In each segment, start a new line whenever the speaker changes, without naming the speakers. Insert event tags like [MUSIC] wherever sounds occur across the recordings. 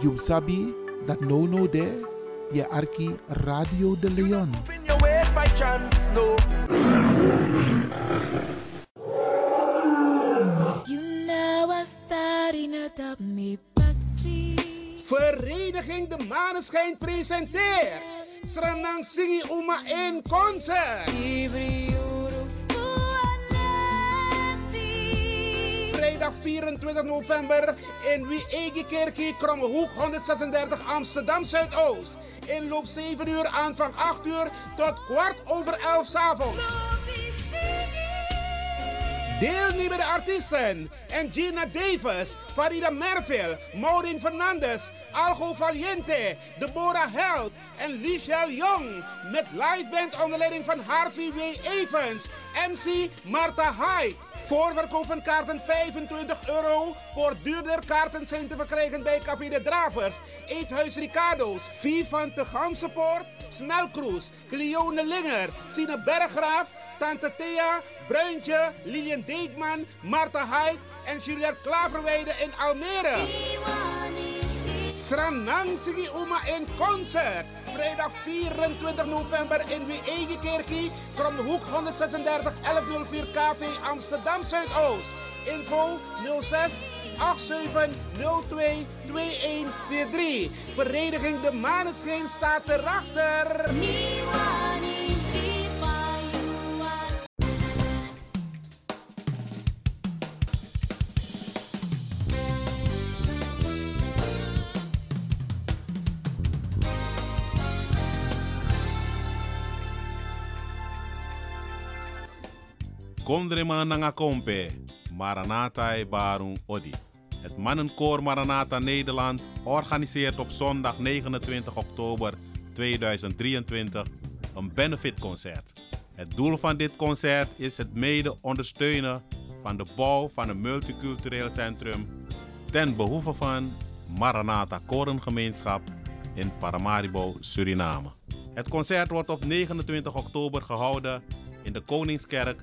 You sabi dat no no there, je arki Radio de Leon.
In your ways by chance, no.
You know I starting to me passy.
Vereniging De Maneschijn presenteert Sranang Singi Uma in concert. Vrijdag 24 november in Wiegekerkie, Krommehoek 136 Amsterdam Zuidoost. Inloop 7 uur, aanvang 8 uur tot kwart over 11 s avonds. Deelnemende artiesten: Gina Davis, Farida Merville, Maureen Fernandes, Algo Valiente, Deborah Held en Lichelle Jong. Met liveband onder leiding van Harvey W. Evans, MC Marta Hyde. Voorverkoop van kaarten 25 euro. Voor duurder kaarten zijn te verkrijgen bij Café de Dravers, Eethuis Ricardo's, Vivant de Gansenpoort, Smelkroes, Cleone Linger, Sine Berggraaf, Tante Thea, Bruintje, Lilian Deekman, Marta Hyde en Juliette Klaverweide in Almere. Sranang Sigi Uma in concert. Vrijdag 24 november in Wiegekerkie. From de hoek 136 1104 KV Amsterdam Zuidoost. Info 06 8702 2143. Vereniging De Maneschijn staat erachter.
Kondrema nanga kompe, Maranatha e Barung Odi. Het mannenkoor Maranatha Nederland organiseert op zondag 29 oktober 2023 een benefitconcert. Het doel van dit concert is het mede ondersteunen van de bouw van een multicultureel centrum ten behoeve van Maranatha Korengemeenschap in Paramaribo, Suriname. Het concert wordt op 29 oktober gehouden in de Koningskerk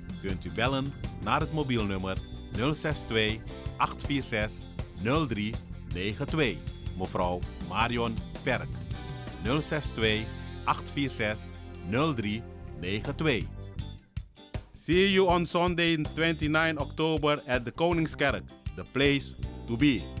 kunt u bellen naar het mobielnummer 062 846 0392. Mevrouw Marion Perk. 062 846 0392. See you on Sunday 29 October at the Koningskerk, the place to be.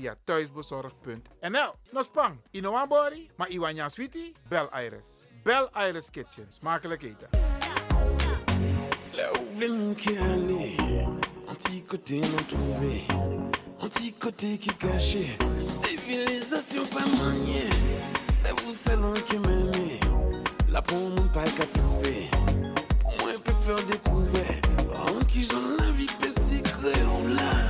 Via thuisbezorgd.nl. No spang, Inoambori, maar Iwanya Sweetie, bel Iris. Bel Iris Kitchen. Smakelijk eten.
Là où qui aller, anti-côté non trouvé, anti-côté qui caché, civilisation pas c'est vous seul qui m'aimez, là pour mon pas qu'à trouver, pour moi faire la vie l'a,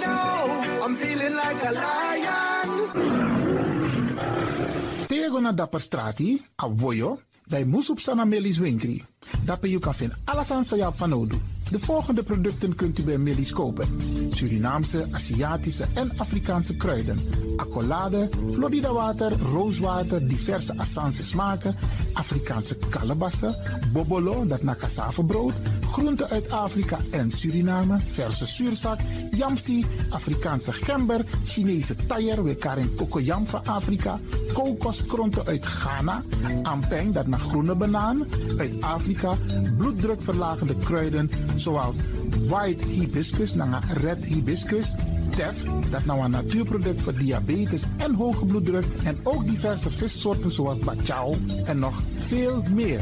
I'm feeling like a lion.
Tego na dapper strati, a voyo, bij Moesop Sana Melis Winkri. Dapper you vinden alles aan van. De volgende producten kunt u bij Melis kopen. Surinaamse, Aziatische en Afrikaanse kruiden. Accolade, Florida water, rooswater, diverse Assange smaken. Afrikaanse kalebassen, bobolo, dat na cassavebrood. Groenten uit Afrika en Suriname, verse zuurzak, yamsi, Afrikaanse gember, Chinese taier, we karing kokoyam van Afrika, kokoskronten uit Ghana, ampeng, dat naar groene banaan, uit Afrika, bloeddrukverlagende kruiden zoals white hibiscus, naar red hibiscus, tef, dat nou een natuurproduct voor diabetes en hoge bloeddruk en ook diverse vissoorten zoals bachao en nog veel meer.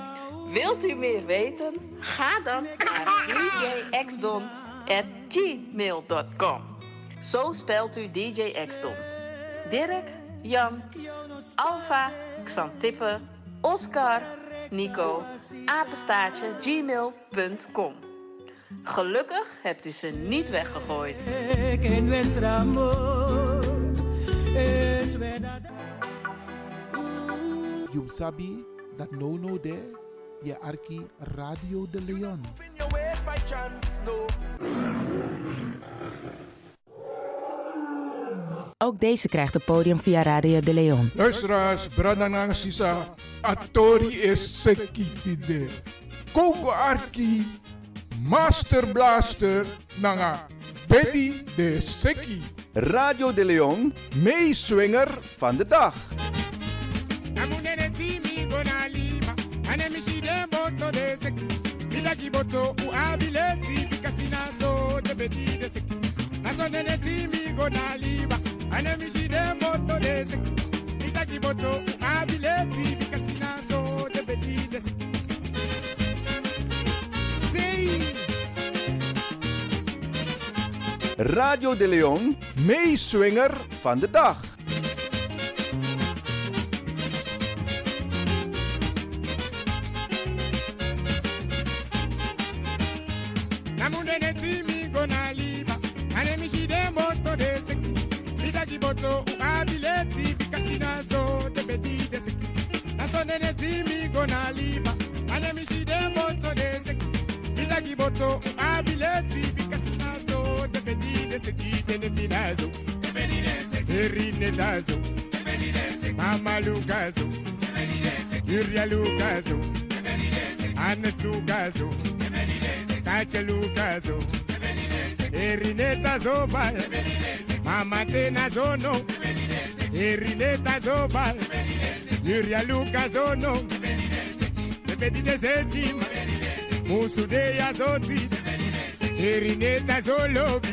Wilt u meer weten? Ga dan naar djxdon.gmail.com Zo spelt u DJ Xdon. Dirk, Jan, Alfa, Xantippe, Oscar, Nico, apenstaartje, gmail.com. Gelukkig hebt u ze niet weggegooid.
You sabi dat no no de je arki Radio de Leon.
Your ways by chance, no.
Ook deze krijgt het podium via Radio de Leon.
Luisteraars, Brandanang Sisa, Atori is Sekitide. Kongo Arki, Master Blaster, Nanga, Betty de Seki.
Radio de Leon, meeswinger van de dag.
Amunene timi gona lima Ane mishide moto de seki. Kiboto u abileti Bikasina so de bedi de seki. Naso nene timi gona lima Ane mishide moto de seki. Mida kiboto u abileti Bikasina so de bedi de seki.
Radio de Leon, meeswinger van de dag.
Namunene timi gona liba Ane mishide moto de seki. Mida kiboto u abileti Bikasina so de bedi de seki. Naso nene timi gona liba Ane mishide moto de seki. Mida kiboto u abileti Bikasina so de bedi de seki. Tene pinazo Erine dazo Mama Lucaso Yuria Lucaso Anes Lucaso kacheluka zo erineta zobaya mama tena zono. Erineta zobaya yurialuka zono. Ebedidezecima musudeya zoti. Erineta zolobi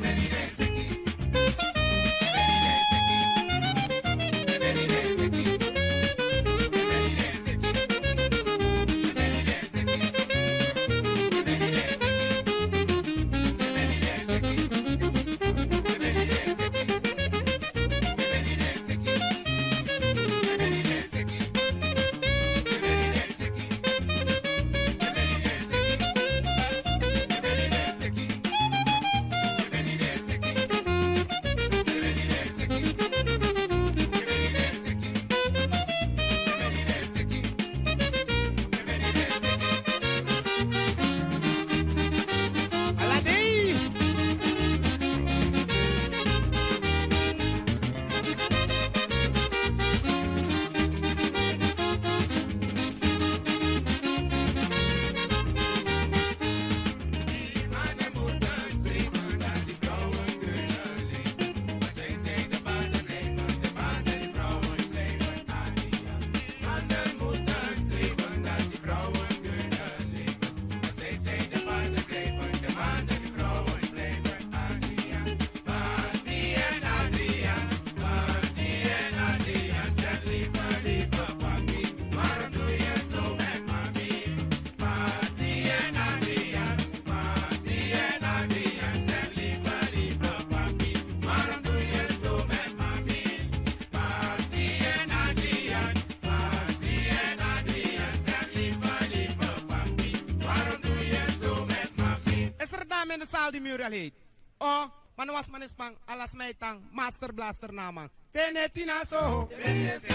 die mural heet? Oh, man was man is pang, alas mij tang, master blaster naman. Tene tina so,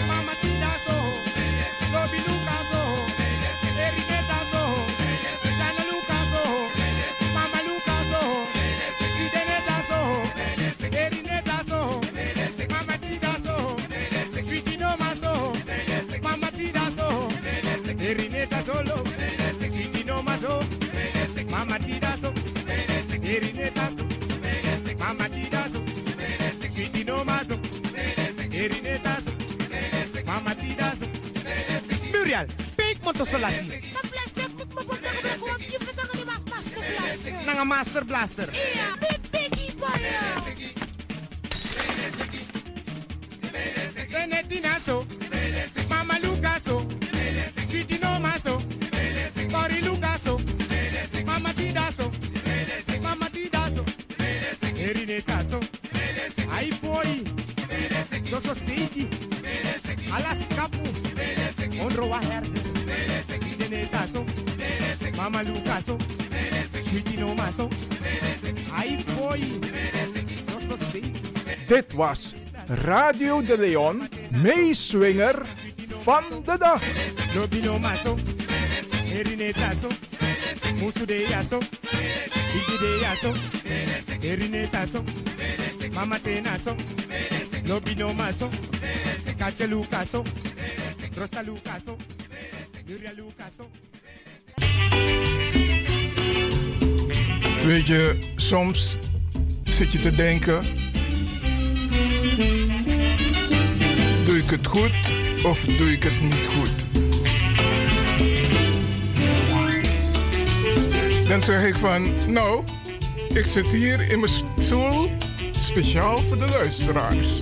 mama tina so, Lobi so, Erinetaso, Mama Tidaso, Sweetie no maso, Erinetaso, Mama Tidaso, Muriel, pink motosolati. Nanga Master Blaster. Benetinaso, Mama Mama Lucaso, Sweetie no maso, boy.
Dit was Radio de Leon, meeswinger van de dag.
Lobino maso, erinetaso, musu de yaso, igi de yaso, erinetaso, mama tenaso, lobino maso, cache lucaso, rosa lucaso, luria lucaso.
Weet je, soms zit je te denken: doe ik het goed of doe ik het niet goed? Dan zeg ik van, nou, ik zit hier in mijn stoel speciaal voor de luisteraars.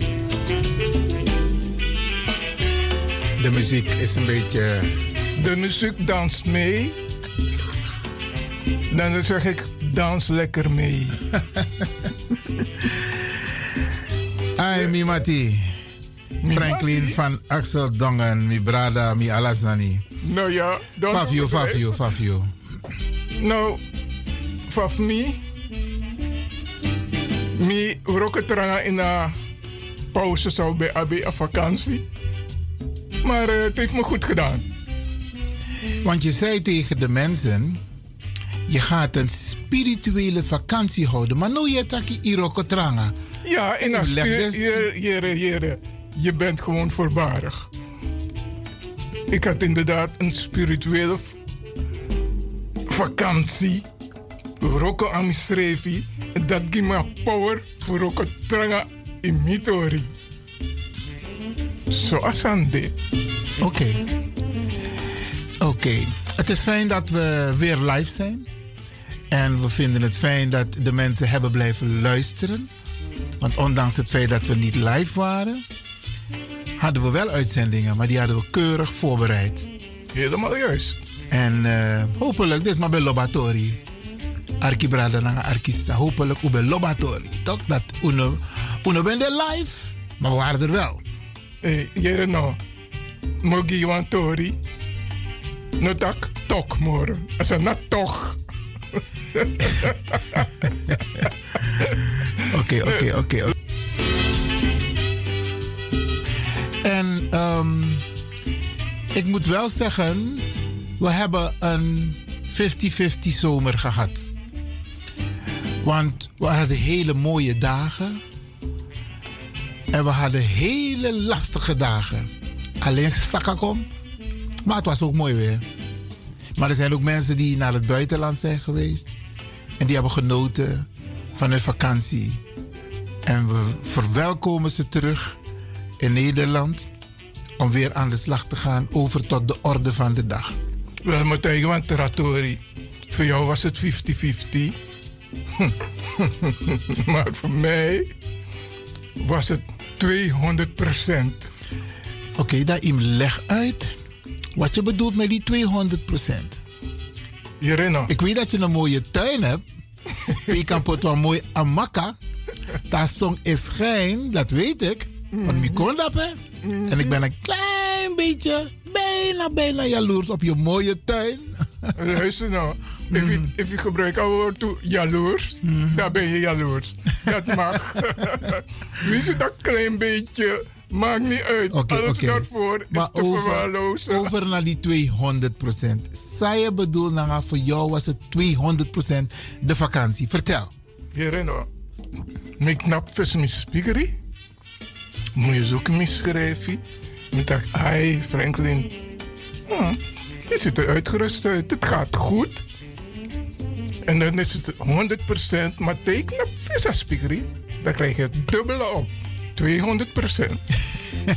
De muziek is een beetje.
De muziek danst mee. Dan zeg ik, dans lekker mee. [LAUGHS]
Ai, mi mati. Franklin van Axel Dongen, mi brada, mi alazani.
Nou ja, dan
Fafio, Fafio, Fafio.
Nou, voor mij, mi roketranga in een pauze zou bij AB een vakantie. Maar eh, het heeft me goed gedaan.
Want je zei tegen de mensen, je gaat een spirituele vakantie houden. Maar nu je taki.
Ja, een
Leg
spier-
dus-
jere, jere, jere. Je bent gewoon voorbarig. Ik had inderdaad een spirituele vakantie. Roko amisrevi. Dat geeft me power voor roko tranga in mitori. Zoals aan dit.
Oké. Oké. Het is fijn dat we weer live zijn. En we vinden het fijn dat de mensen hebben blijven luisteren. Want ondanks het feit dat we niet live waren, hadden we wel uitzendingen, maar die hadden we keurig voorbereid.
Helemaal juist.
En eh, hopelijk, dit is maar bij Lobatori. Arki Brada na Arkisa. Hopelijk bij Lobatori. Toch? Dat uno, uno bent live, maar we waren er wel.
Eh, jere no. Mogi wan tori. No tak tok moro. Asa na toch. [LAUGHS]
Oké, oké, oké. En ehm, ik moet wel zeggen, we hebben een 50-50 zomer gehad. Want we hadden hele mooie dagen. En we hadden hele lastige dagen. Alleen Sakakom. Maar het was ook mooi weer. Maar er zijn ook mensen die naar het buitenland zijn geweest. En die hebben genoten van hun vakantie. En we verwelkomen ze terug in Nederland. Om weer aan de slag te gaan over tot de orde van de dag.
Wel, moet je want Teratori. Voor jou was het 50-50. [LAUGHS] maar voor mij was het 200 procent.
Oké, dat im leg uit wat je bedoelt met die 200 procent. Ik weet dat je een mooie tuin hebt. [LAUGHS] je kan pot wel mooi amaka. Dat song is schijn, dat weet ik. Kon dat, hè. En ik ben een klein beetje, bijna, bijna jaloers op je mooie tuin.
Luister nou. [LAUGHS] If je, if je gebruikt het woord toe jaloers, dan ben je jaloers. Dat mag. [LAUGHS] Weet je, dat klein beetje maakt niet uit.
Oké,
Alles
oké.
daarvoor is
Maar
te
over,
verwaarlozen.
over naar die 200 procent. Zou je bedoelen, nou, voor jou was het 200 procent de vakantie. Vertel.
Nou. Mijn knap vis mijn spiekerie. Moet je zoeken misschrijven. Ik dacht, ai Franklin. Hm, je ziet er uitgerust uit. Het gaat goed. En dan is het 100%, maar teken op visa spiekerie. Dan krijg je het dubbele op. 200%. [LAUGHS]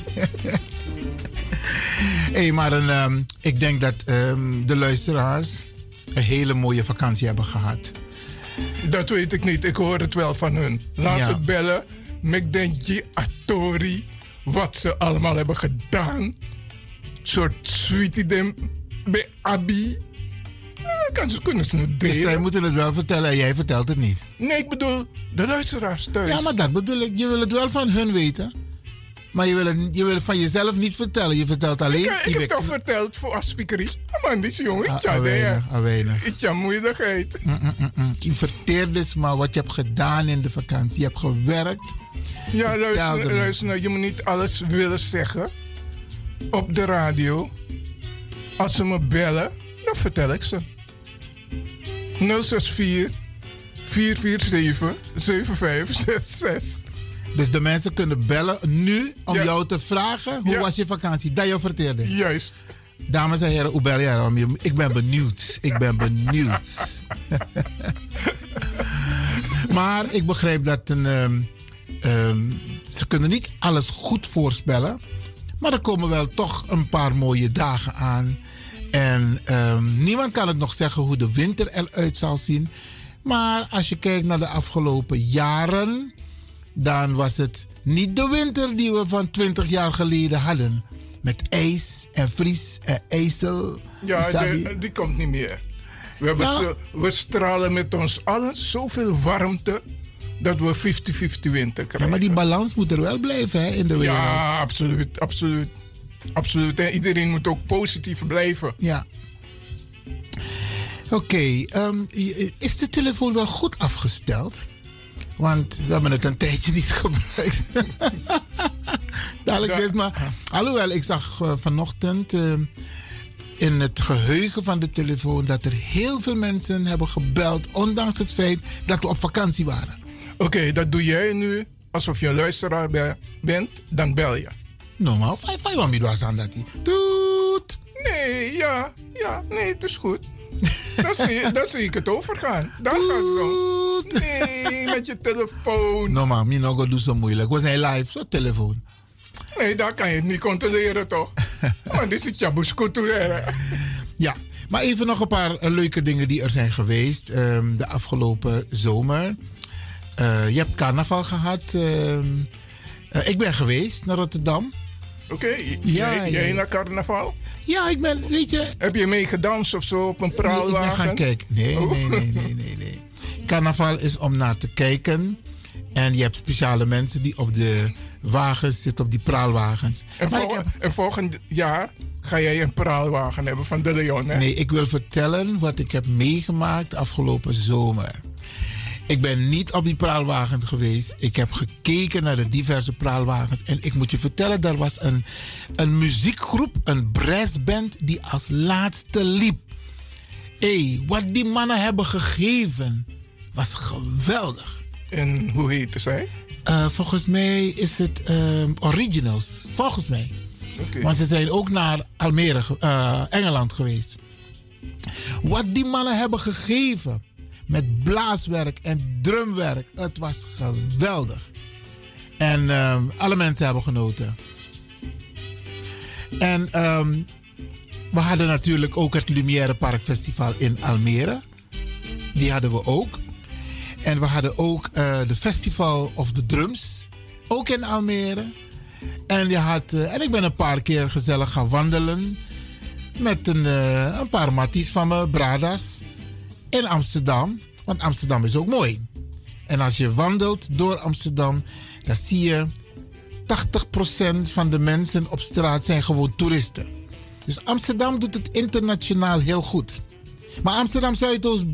Hé, maar een, ehm, ik denk dat ehm, de luisteraars een hele mooie vakantie hebben gehad.
Dat weet ik niet. Ik hoor het wel van hun. Laat
Ja.
ze bellen. Met Denji Atori. Wat ze allemaal hebben gedaan. soort sweetie dem bij Abi. Kan ze, kunnen ze het
Dus zij moeten het wel vertellen en jij vertelt het niet.
Nee, ik bedoel de luisteraars thuis.
Ja, maar dat bedoel ik. Je wil het wel van hun weten. Maar je wil het, je wil het van jezelf niet vertellen. Je vertelt alleen...
Ik, ik
je
heb toch verteld voor Aspikerie. Man, die jongen, aan
ah, weinig,
de
ah, weinig.
Iets aan moeilijkheid.
Je verteert dus maar wat je hebt gedaan in de vakantie. Je hebt gewerkt.
Ja, luister, luister nou, je moet niet alles willen zeggen op de radio. Als ze me bellen, dan vertel ik ze. 064 447 7566.
Dus de mensen kunnen bellen nu om
Ja.
jou te vragen hoe
Ja.
was je vakantie. Dat je verteerde.
Juist.
Dames en heren, hoe bel jij Ik ben benieuwd. Ik ben benieuwd. [LAUGHS] maar ik begrijp dat een, ehm, ehm, ze kunnen niet alles goed voorspellen. Maar er komen wel toch een paar mooie dagen aan. En ehm, niemand kan het nog zeggen hoe de winter eruit zal zien. Maar als je kijkt naar de afgelopen jaren, dan was het niet de winter die we van 20 jaar geleden hadden. Met ijs en vries en ijzel.
Ja, die, die komt niet meer. We, hebben
Ja.
zo- we stralen met ons allen zoveel warmte dat we 50-50 winter
Ja,
krijgen.
maar die balans moet er wel blijven hè, in de wereld.
Ja, absoluut, absoluut. Absoluut. En iedereen moet ook positief blijven.
Ja. Oké, ehm, is de telefoon wel goed afgesteld? Want we hebben het een tijdje niet [LAUGHS] gebruikt. Dadelijk dit, maar alhoewel, ik zag eh, vanochtend eh, in het geheugen van de telefoon dat er heel veel mensen hebben gebeld, ondanks het feit dat we op vakantie waren.
Oké, dat doe jij nu alsof je een luisteraar be- bent, dan bel je.
Normaal, vijf, vijf, wat was aan dat die. Toet!
Nee, ja, ja, nee, het is goed. Dan zie, [LAUGHS] dan zie ik het overgaan. Dan gaat het zo. Nee, met je telefoon.
Normaal, mi no go doen zo moeilijk. We zijn live, zo telefoon.
Nee, daar kan je het niet controleren, toch? [LAUGHS] Want dit is Jabuskutu.
Ja, maar even nog een paar eh, leuke dingen die er zijn geweest ehm, de afgelopen zomer. Eh, je hebt carnaval gehad. ehm, eh, ik ben geweest naar Rotterdam.
Oké,
Ja,
jij, jij
ja.
naar carnaval?
Ja, ik ben, weet je...
Heb je mee gedanst of zo op een
Nee, ik
praalwagen?
ben gaan kijken. Nee,
Oh.
nee, nee, nee, nee, nee. Carnaval is om naar te kijken. En je hebt speciale mensen die op de wagens zitten, op die praalwagens.
En, vol- en volgend jaar ga jij een praalwagen hebben van de Leon, hè?
Nee, ik wil vertellen wat ik heb meegemaakt afgelopen zomer. Ik ben niet op die praalwagen geweest. Ik heb gekeken naar de diverse praalwagens. En ik moet je vertellen, er was een, een muziekgroep, een brassband, die als laatste liep. Hé, hey, wat die mannen hebben gegeven, was geweldig.
En hoe heette zij?
Eh, volgens mij is het ehm, Originals. Volgens mij.
Oké.
Want ze zijn ook naar Almere, eh, Engeland geweest. Wat die mannen hebben gegeven met blaaswerk en drumwerk, het was geweldig. En ehm, alle mensen hebben genoten. En ehm, we hadden natuurlijk ook het Lumière Park Festival in Almere. Die hadden we ook. En we hadden ook eh, de Festival of the Drums, ook in Almere. En, je had, eh, en ik ben een paar keer gezellig gaan wandelen met een, eh, een paar matties van me, Bradas, in Amsterdam. Want Amsterdam is ook mooi. En als je wandelt door Amsterdam, dan zie je 80% van de mensen op straat zijn gewoon toeristen. Dus Amsterdam doet het internationaal heel goed. Maar Amsterdam Zuidoost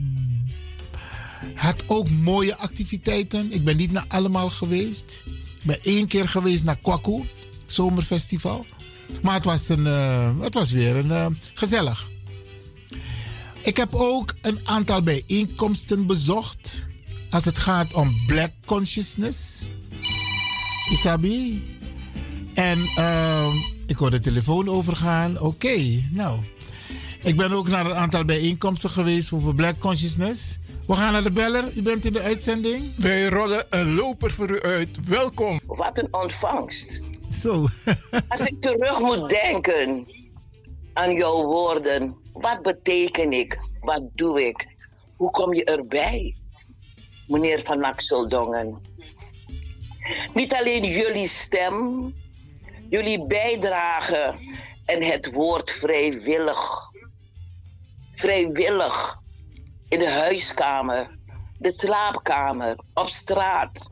had ook mooie activiteiten. Ik ben niet naar allemaal geweest. Ik ben één keer geweest naar Kwaku, zomerfestival. Maar het was, een, eh, het was weer een, eh, gezellig. Ik heb ook een aantal bijeenkomsten bezocht. Als het gaat om black consciousness. Isabi. En ehm, ik hoor de telefoon overgaan. Oké, nou. Ik ben ook naar een aantal bijeenkomsten geweest over black consciousness.
We gaan naar de beller. U bent in de uitzending.
Wij rollen een loper voor u uit. Welkom.
Wat een ontvangst.
Zo. [LAUGHS]
Als ik terug moet denken aan jouw woorden, wat beteken ik? Wat doe ik? Hoe kom je erbij, meneer Van Axeldongen? Niet alleen jullie stem, jullie bijdrage en het woord vrijwillig. Vrijwillig in de huiskamer, de slaapkamer, op straat,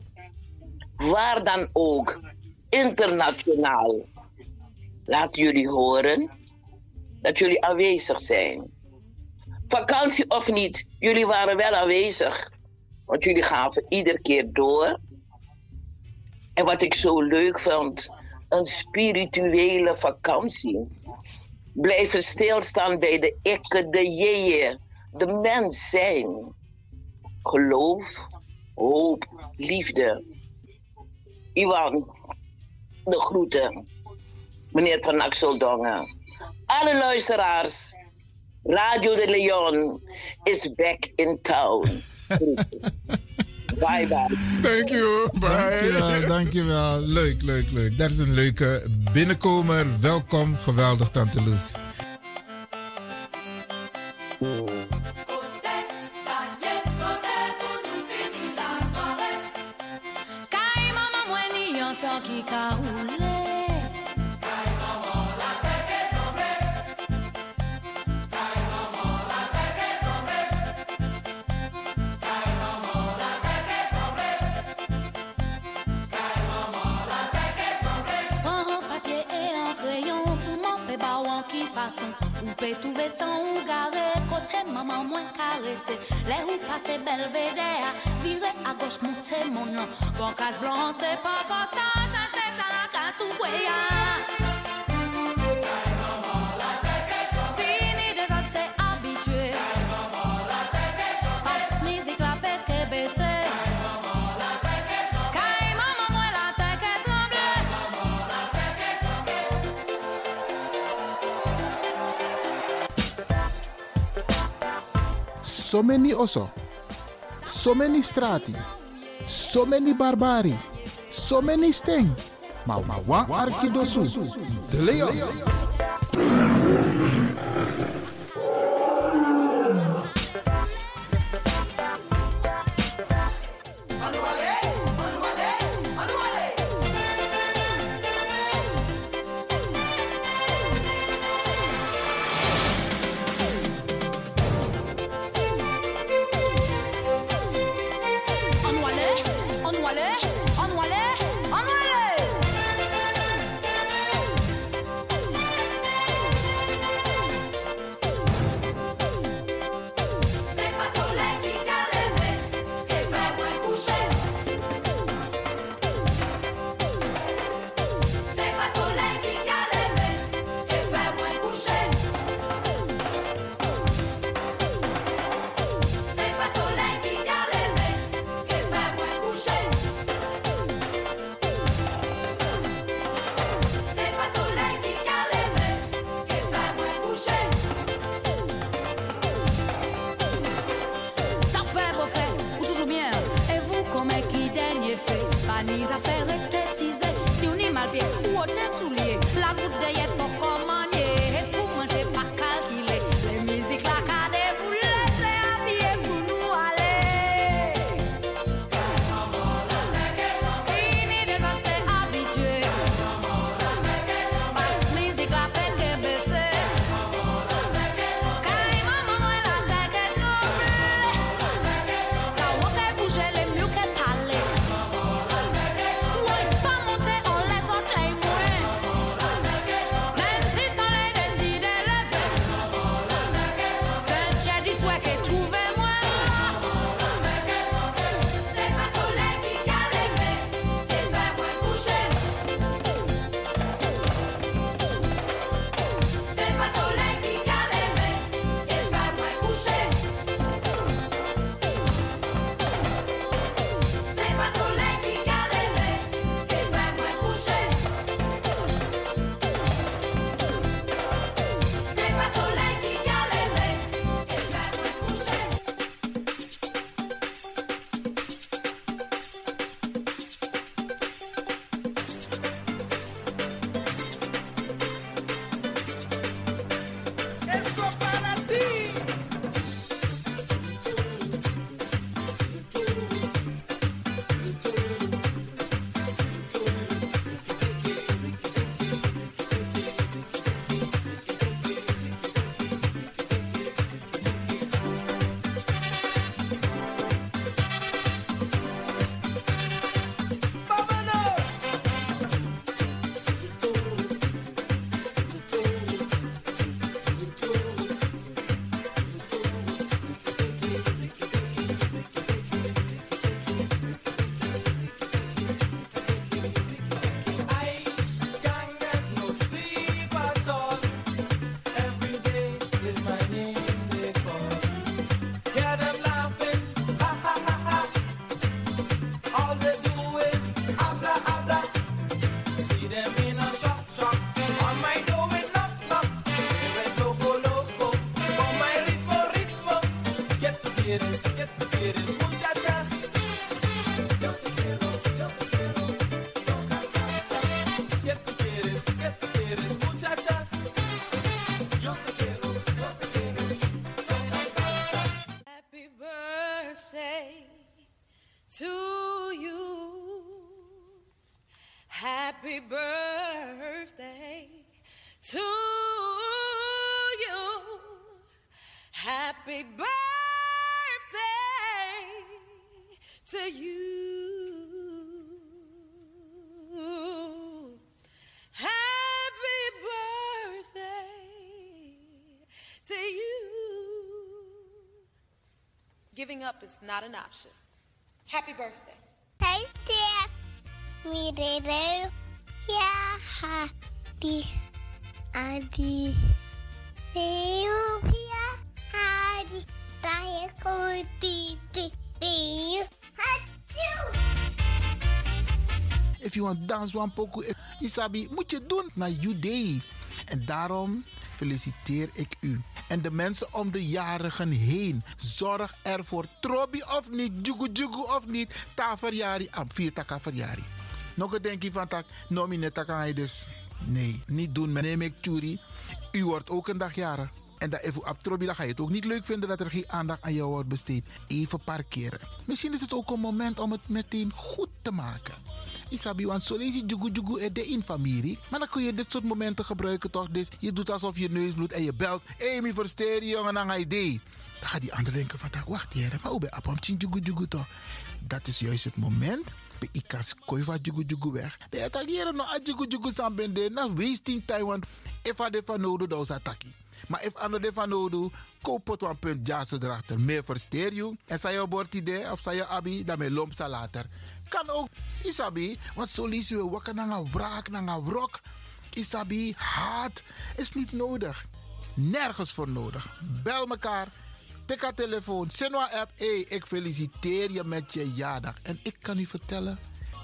waar dan ook, internationaal. Laat jullie horen dat jullie aanwezig zijn. Vakantie of niet, jullie waren wel aanwezig. Want jullie gaven iedere keer door. En wat ik zo leuk vond, een spirituele vakantie. Blijven stilstaan bij de ikke, de jeeën, de mens zijn. Geloof, hoop, liefde. Iwan, de groeten. Meneer Van Axeldongen. Alle luisteraars. Radio de Leon is back in town. bye bye.
Thank you. Bye.
Dankjewel, dankjewel. Leuk, leuk, leuk. Dat is een leuke binnenkomer. Welkom. Geweldig, Tante Loes.
Pe touve san ou gare Kote maman mwen karete Le ou pase belvedere Vire a goch monte mon nan Gon kas blan se pa kon sa Chache ta la kas ou kweya
So many oso. So many strati. So many barbari. So many sting. Maar maar wa arkidosu. De Leon.
fait. Banise à faire tes ciseaux. Si on est mal bien, ou. La goutte
de Giving up is not an option. Happy birthday.
Hey, Steph. Me de Ja, hadi. Adi. Eu ja, hadi.
If you want dance one poco, Isabi, moet je doen naar day. En daarom feliciteer ik u. En de mensen om de jarigen heen. Zorg ervoor. Trobi of niet, jugu jugu of niet. Ta verjari, am vier taka. Nog een denkje van tak, nomi net taka dus. Nee, niet doen. Neem ik. U wordt ook een dag jarig. En dat even op Trobi, dan ga je het ook niet leuk vinden dat er geen aandacht aan jou wordt besteed. Even parkeren. Misschien is het ook een moment om het meteen goed te maken. Isabi, want zo lees je jugu jugu er de in familie. Maar dan kun je dit soort momenten gebruiken toch? Dus je doet alsof je neus bloedt en je belt. Me versteer jongen, je idee. Dan gaat die ander denken van, wacht hier, maar hoe ben je jugu jugu toch? Dat is juist het moment. Bij ikas koi van jugu jugu weg. De attackeren no a jugu jugu sambende. Na wasting time, want if a de van nodig, dan is attackie. Maar if ander de van nodig, koop het een punt jazz erachter. Meer versteer je. En zei je bord idee of zei je abi, dan met lomp later. Kan ook, isabi, want zo lees je wakker naar een wraak, naar een wrok. Isabi, haat is niet nodig. Nergens voor nodig. Bel elkaar. Tik haar telefoon. Sinwa app. Hey, ik feliciteer je met je jaardag. En ik kan u vertellen.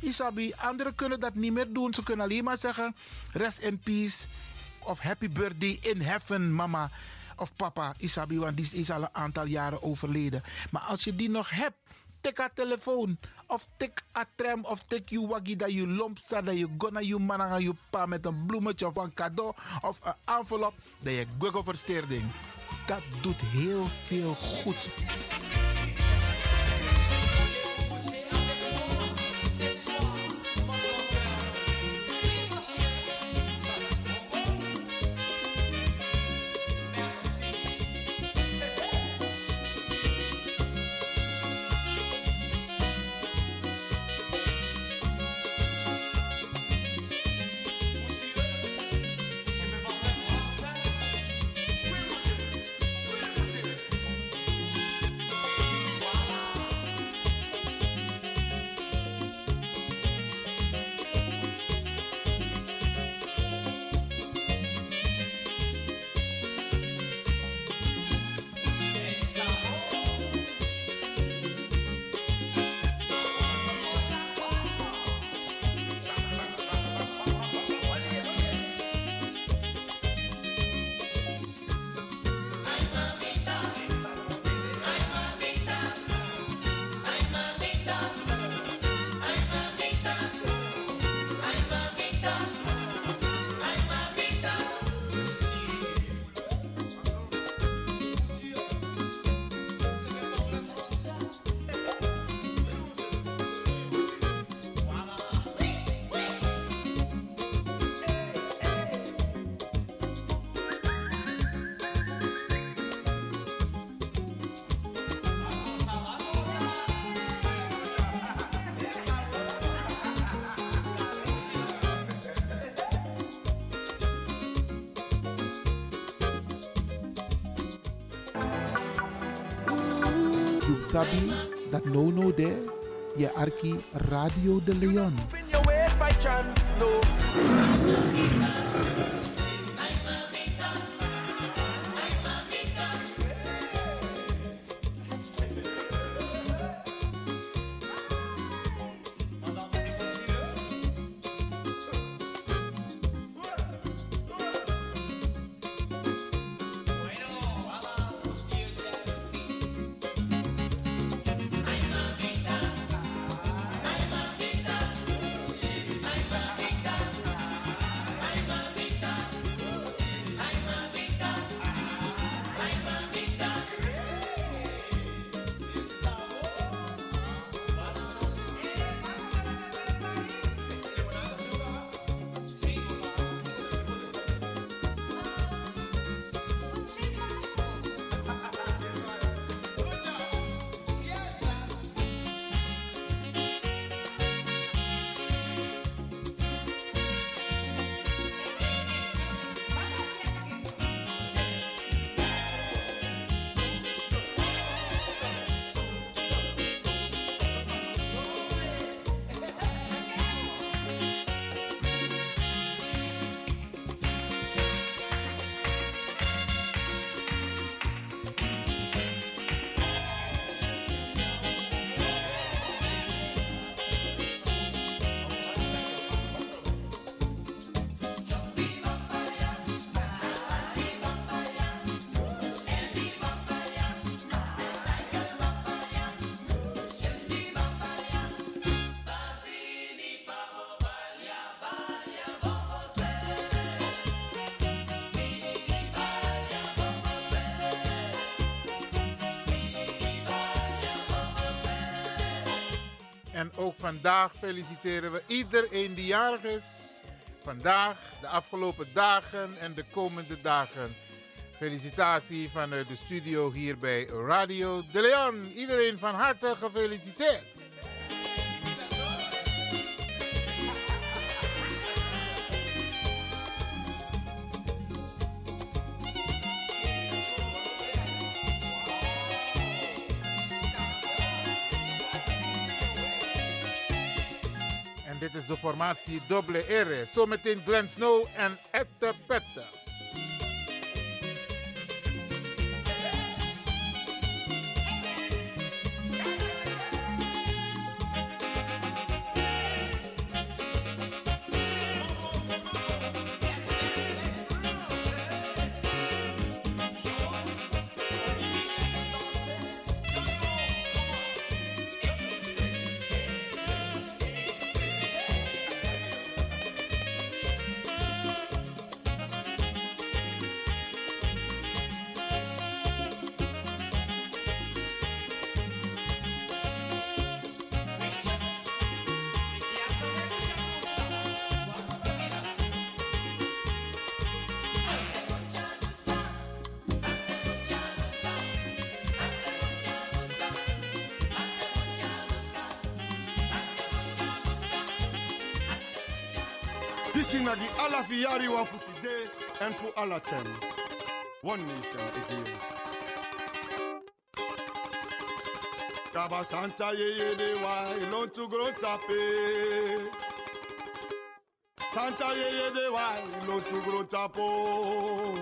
Isabi, anderen kunnen dat niet meer doen. Ze kunnen alleen maar zeggen, rest in peace. Of happy birthday in heaven, mama of papa. Isabi, want die is al een aantal jaren overleden. Maar als je die nog hebt, tik haar telefoon. Of tik a tram of tik je waggie dat je lomp staat. Dat je gonna je man aan je pa met een bloemetje of een cadeau. Of een envelop. Dat je google versteerding. Dat doet heel veel goeds.
Sabi dat no no there, je arki Radio de Leon.
En ook vandaag feliciteren we iedereen die jarig is. Vandaag, de afgelopen dagen en de komende dagen. Felicitatie vanuit de studio hier bij Radio De Leon. Iedereen van harte gefeliciteerd. De formatie Double R. Zometeen Glenn Snow en Ette Pette.
This is the alla fiari wa for today and for alla ten. One nation again. Kaba Santa ye ye de wa ilon to grow tape. Santa ye ye de wa ilon to grow tapo.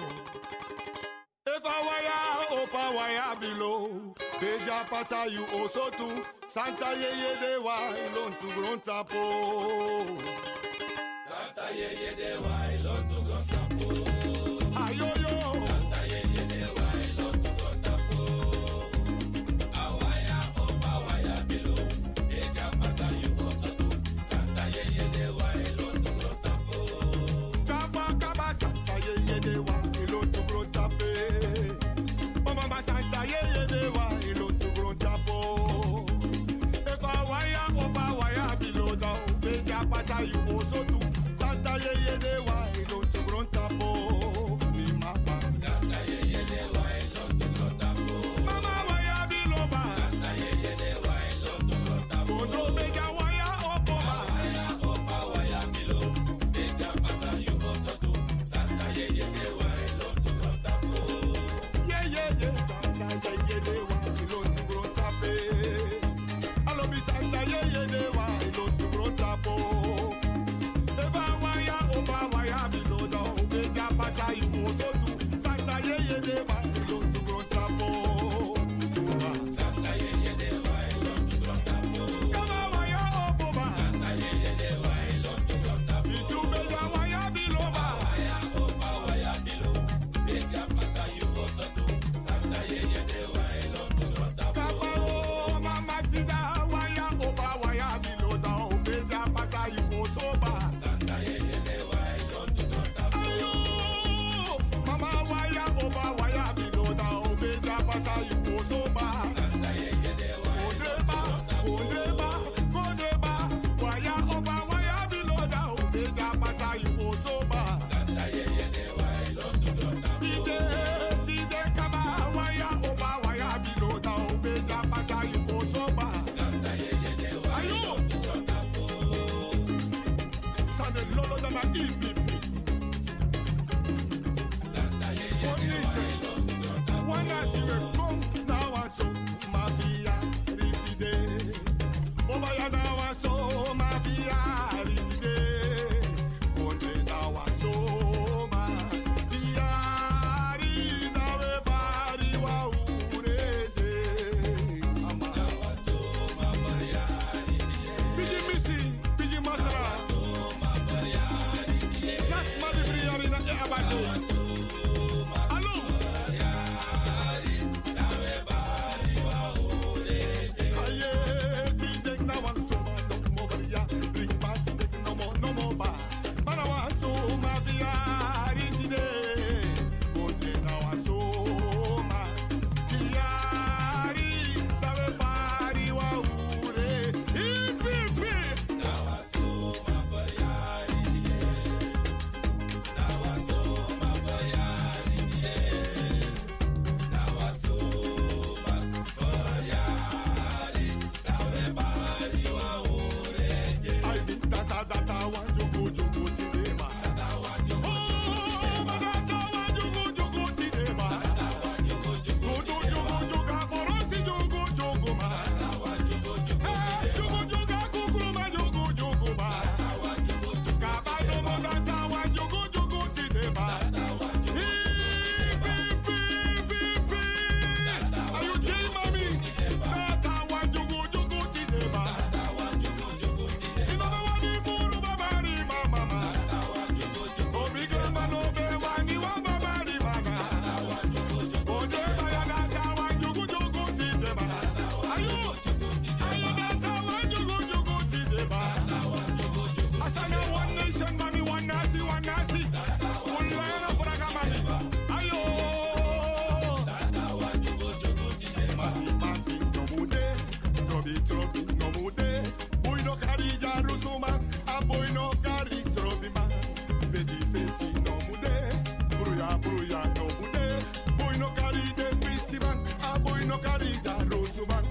If I wire open wire below, Beja pasa you also too. Santa ye ye de wa ilon to grow tapo yeah, yeah, yeah, why? no carry Yarusuma, a boy no carry Trovima. Feti feti no mude, bruya bruya no mude, boy no carry the Pisiman, a boy no carry Yarusuma.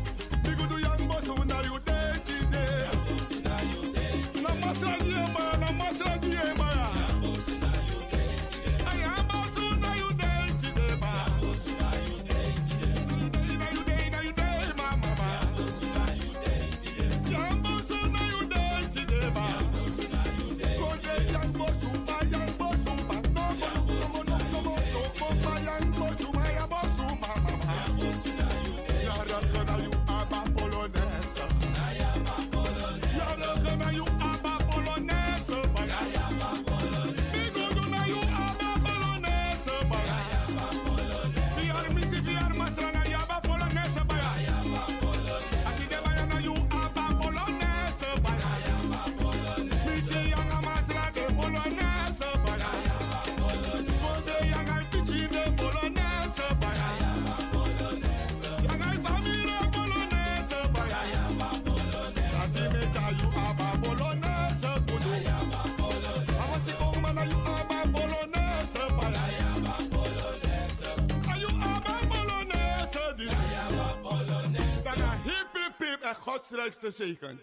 next zegen.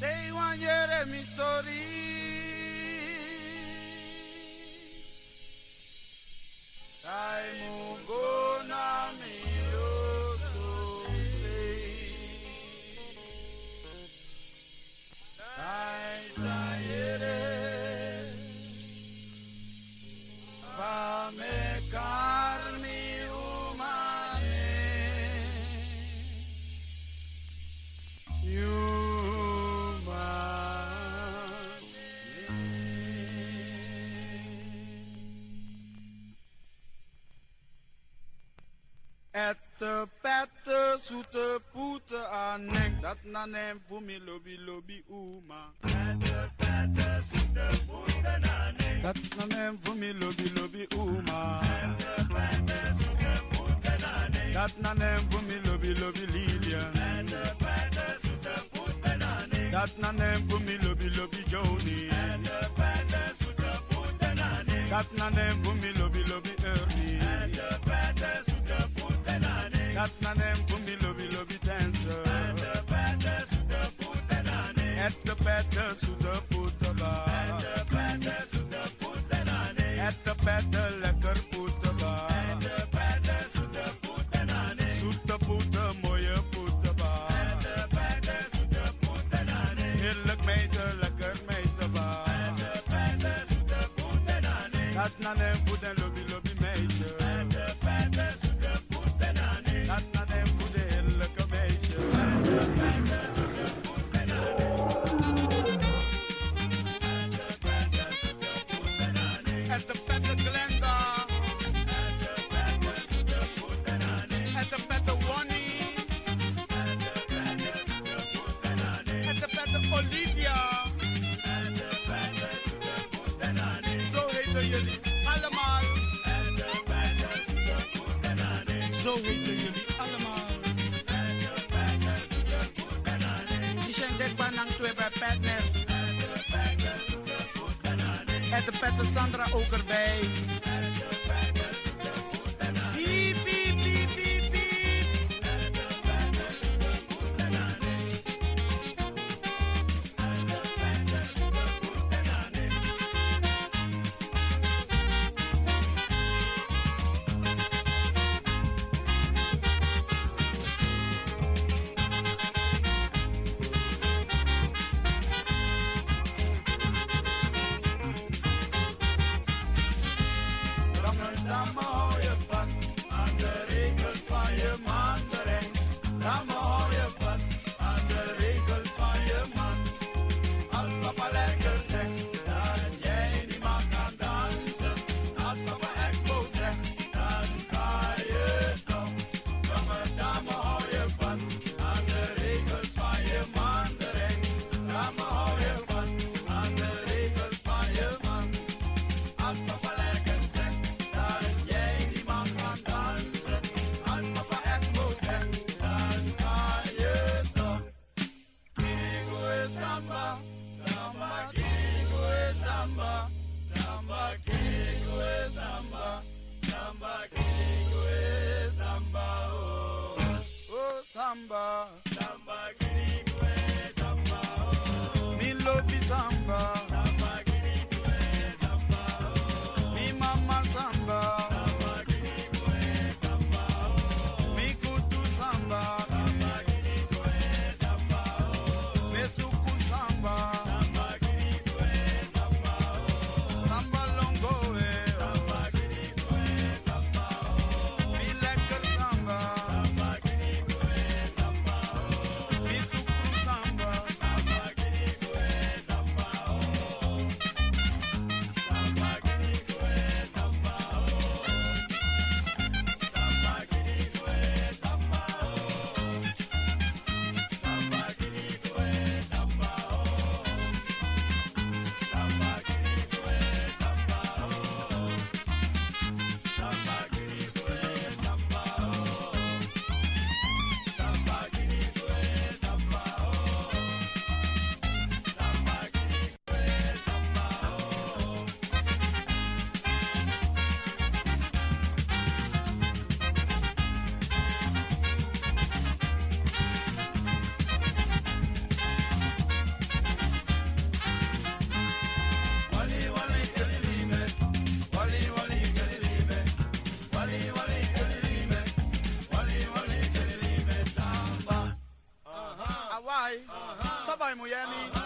They want your story. Time go me. I say, Lève-vous, Zo weten jullie allemaal. Die zijn dit banang twee bij Petnet. En de Petter Sandra ook erbij. ဟိုင်စပိုင်မူယန်
နီ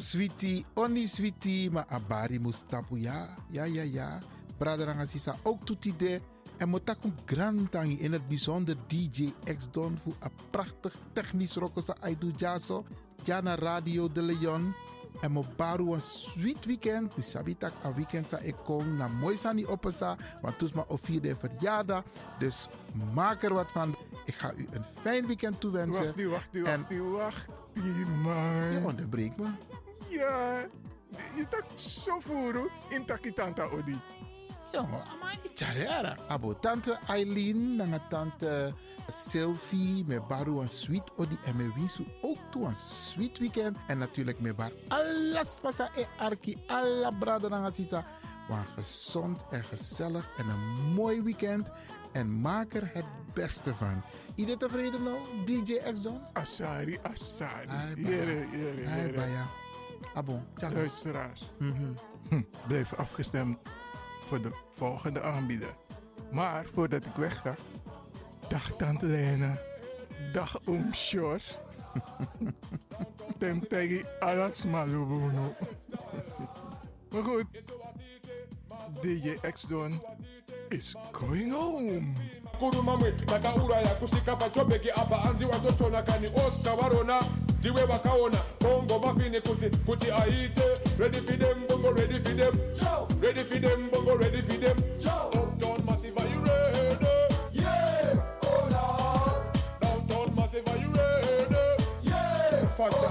Switi, oni switi, maar abari mustapu ja, ja, ja, ja. Braderanga sisa ook toetide. En motakum grantangi in het bijzonder DJ X Don voor een prachtig technisch rokosa aidu jaso. Ja na Radio de Leon. En mo baru een sweet weekend. Mi sabi tak een weekend sa ik kom na mooi sani opesa. Want toes ma of vierde verjaardag. Dus maak er wat van. Ik ga u een fijn weekend toewensen.
Wacht, die, wacht, die,
En-
wacht, die, wacht, die, man.
Je onderbreekt me.
Ja, je tak zo voeren in takitanta odi.
Jongen, maar Charera. Abo tante Eileen, nanga tante Sylvie, me baru een sweet odi en me winsu ook toe een sweet weekend. En natuurlijk me bar alles pasa e arki, alla brada nanga sisa. Maar gezond en gezellig en een mooi weekend. En maak er het beste van. Iedereen tevreden nou, DJ X Don?
Asari, Asari. Jere, jere,
Abo, tjallo.
Luisteraars,
Mhm.
hm, blijf afgestemd voor de volgende aanbieder. Maar voordat ik wegga, dag Tante Lena, dag Oom Sjors. [LAUGHS] Tem tegi alas malubuno. Maar goed, DJ X-Don is going home.
kurumamwe takauraya kusvika pachobheki apa anzi watotona kani oscar varona ndiwe vakaona bongo mafini kuti kuti aite ready for them bongo ready for them. Ready for them bongo ready for them. Uptown massive are you ready? Yeah! Oh lord downtown massive are you ready? Yeah! Fantastic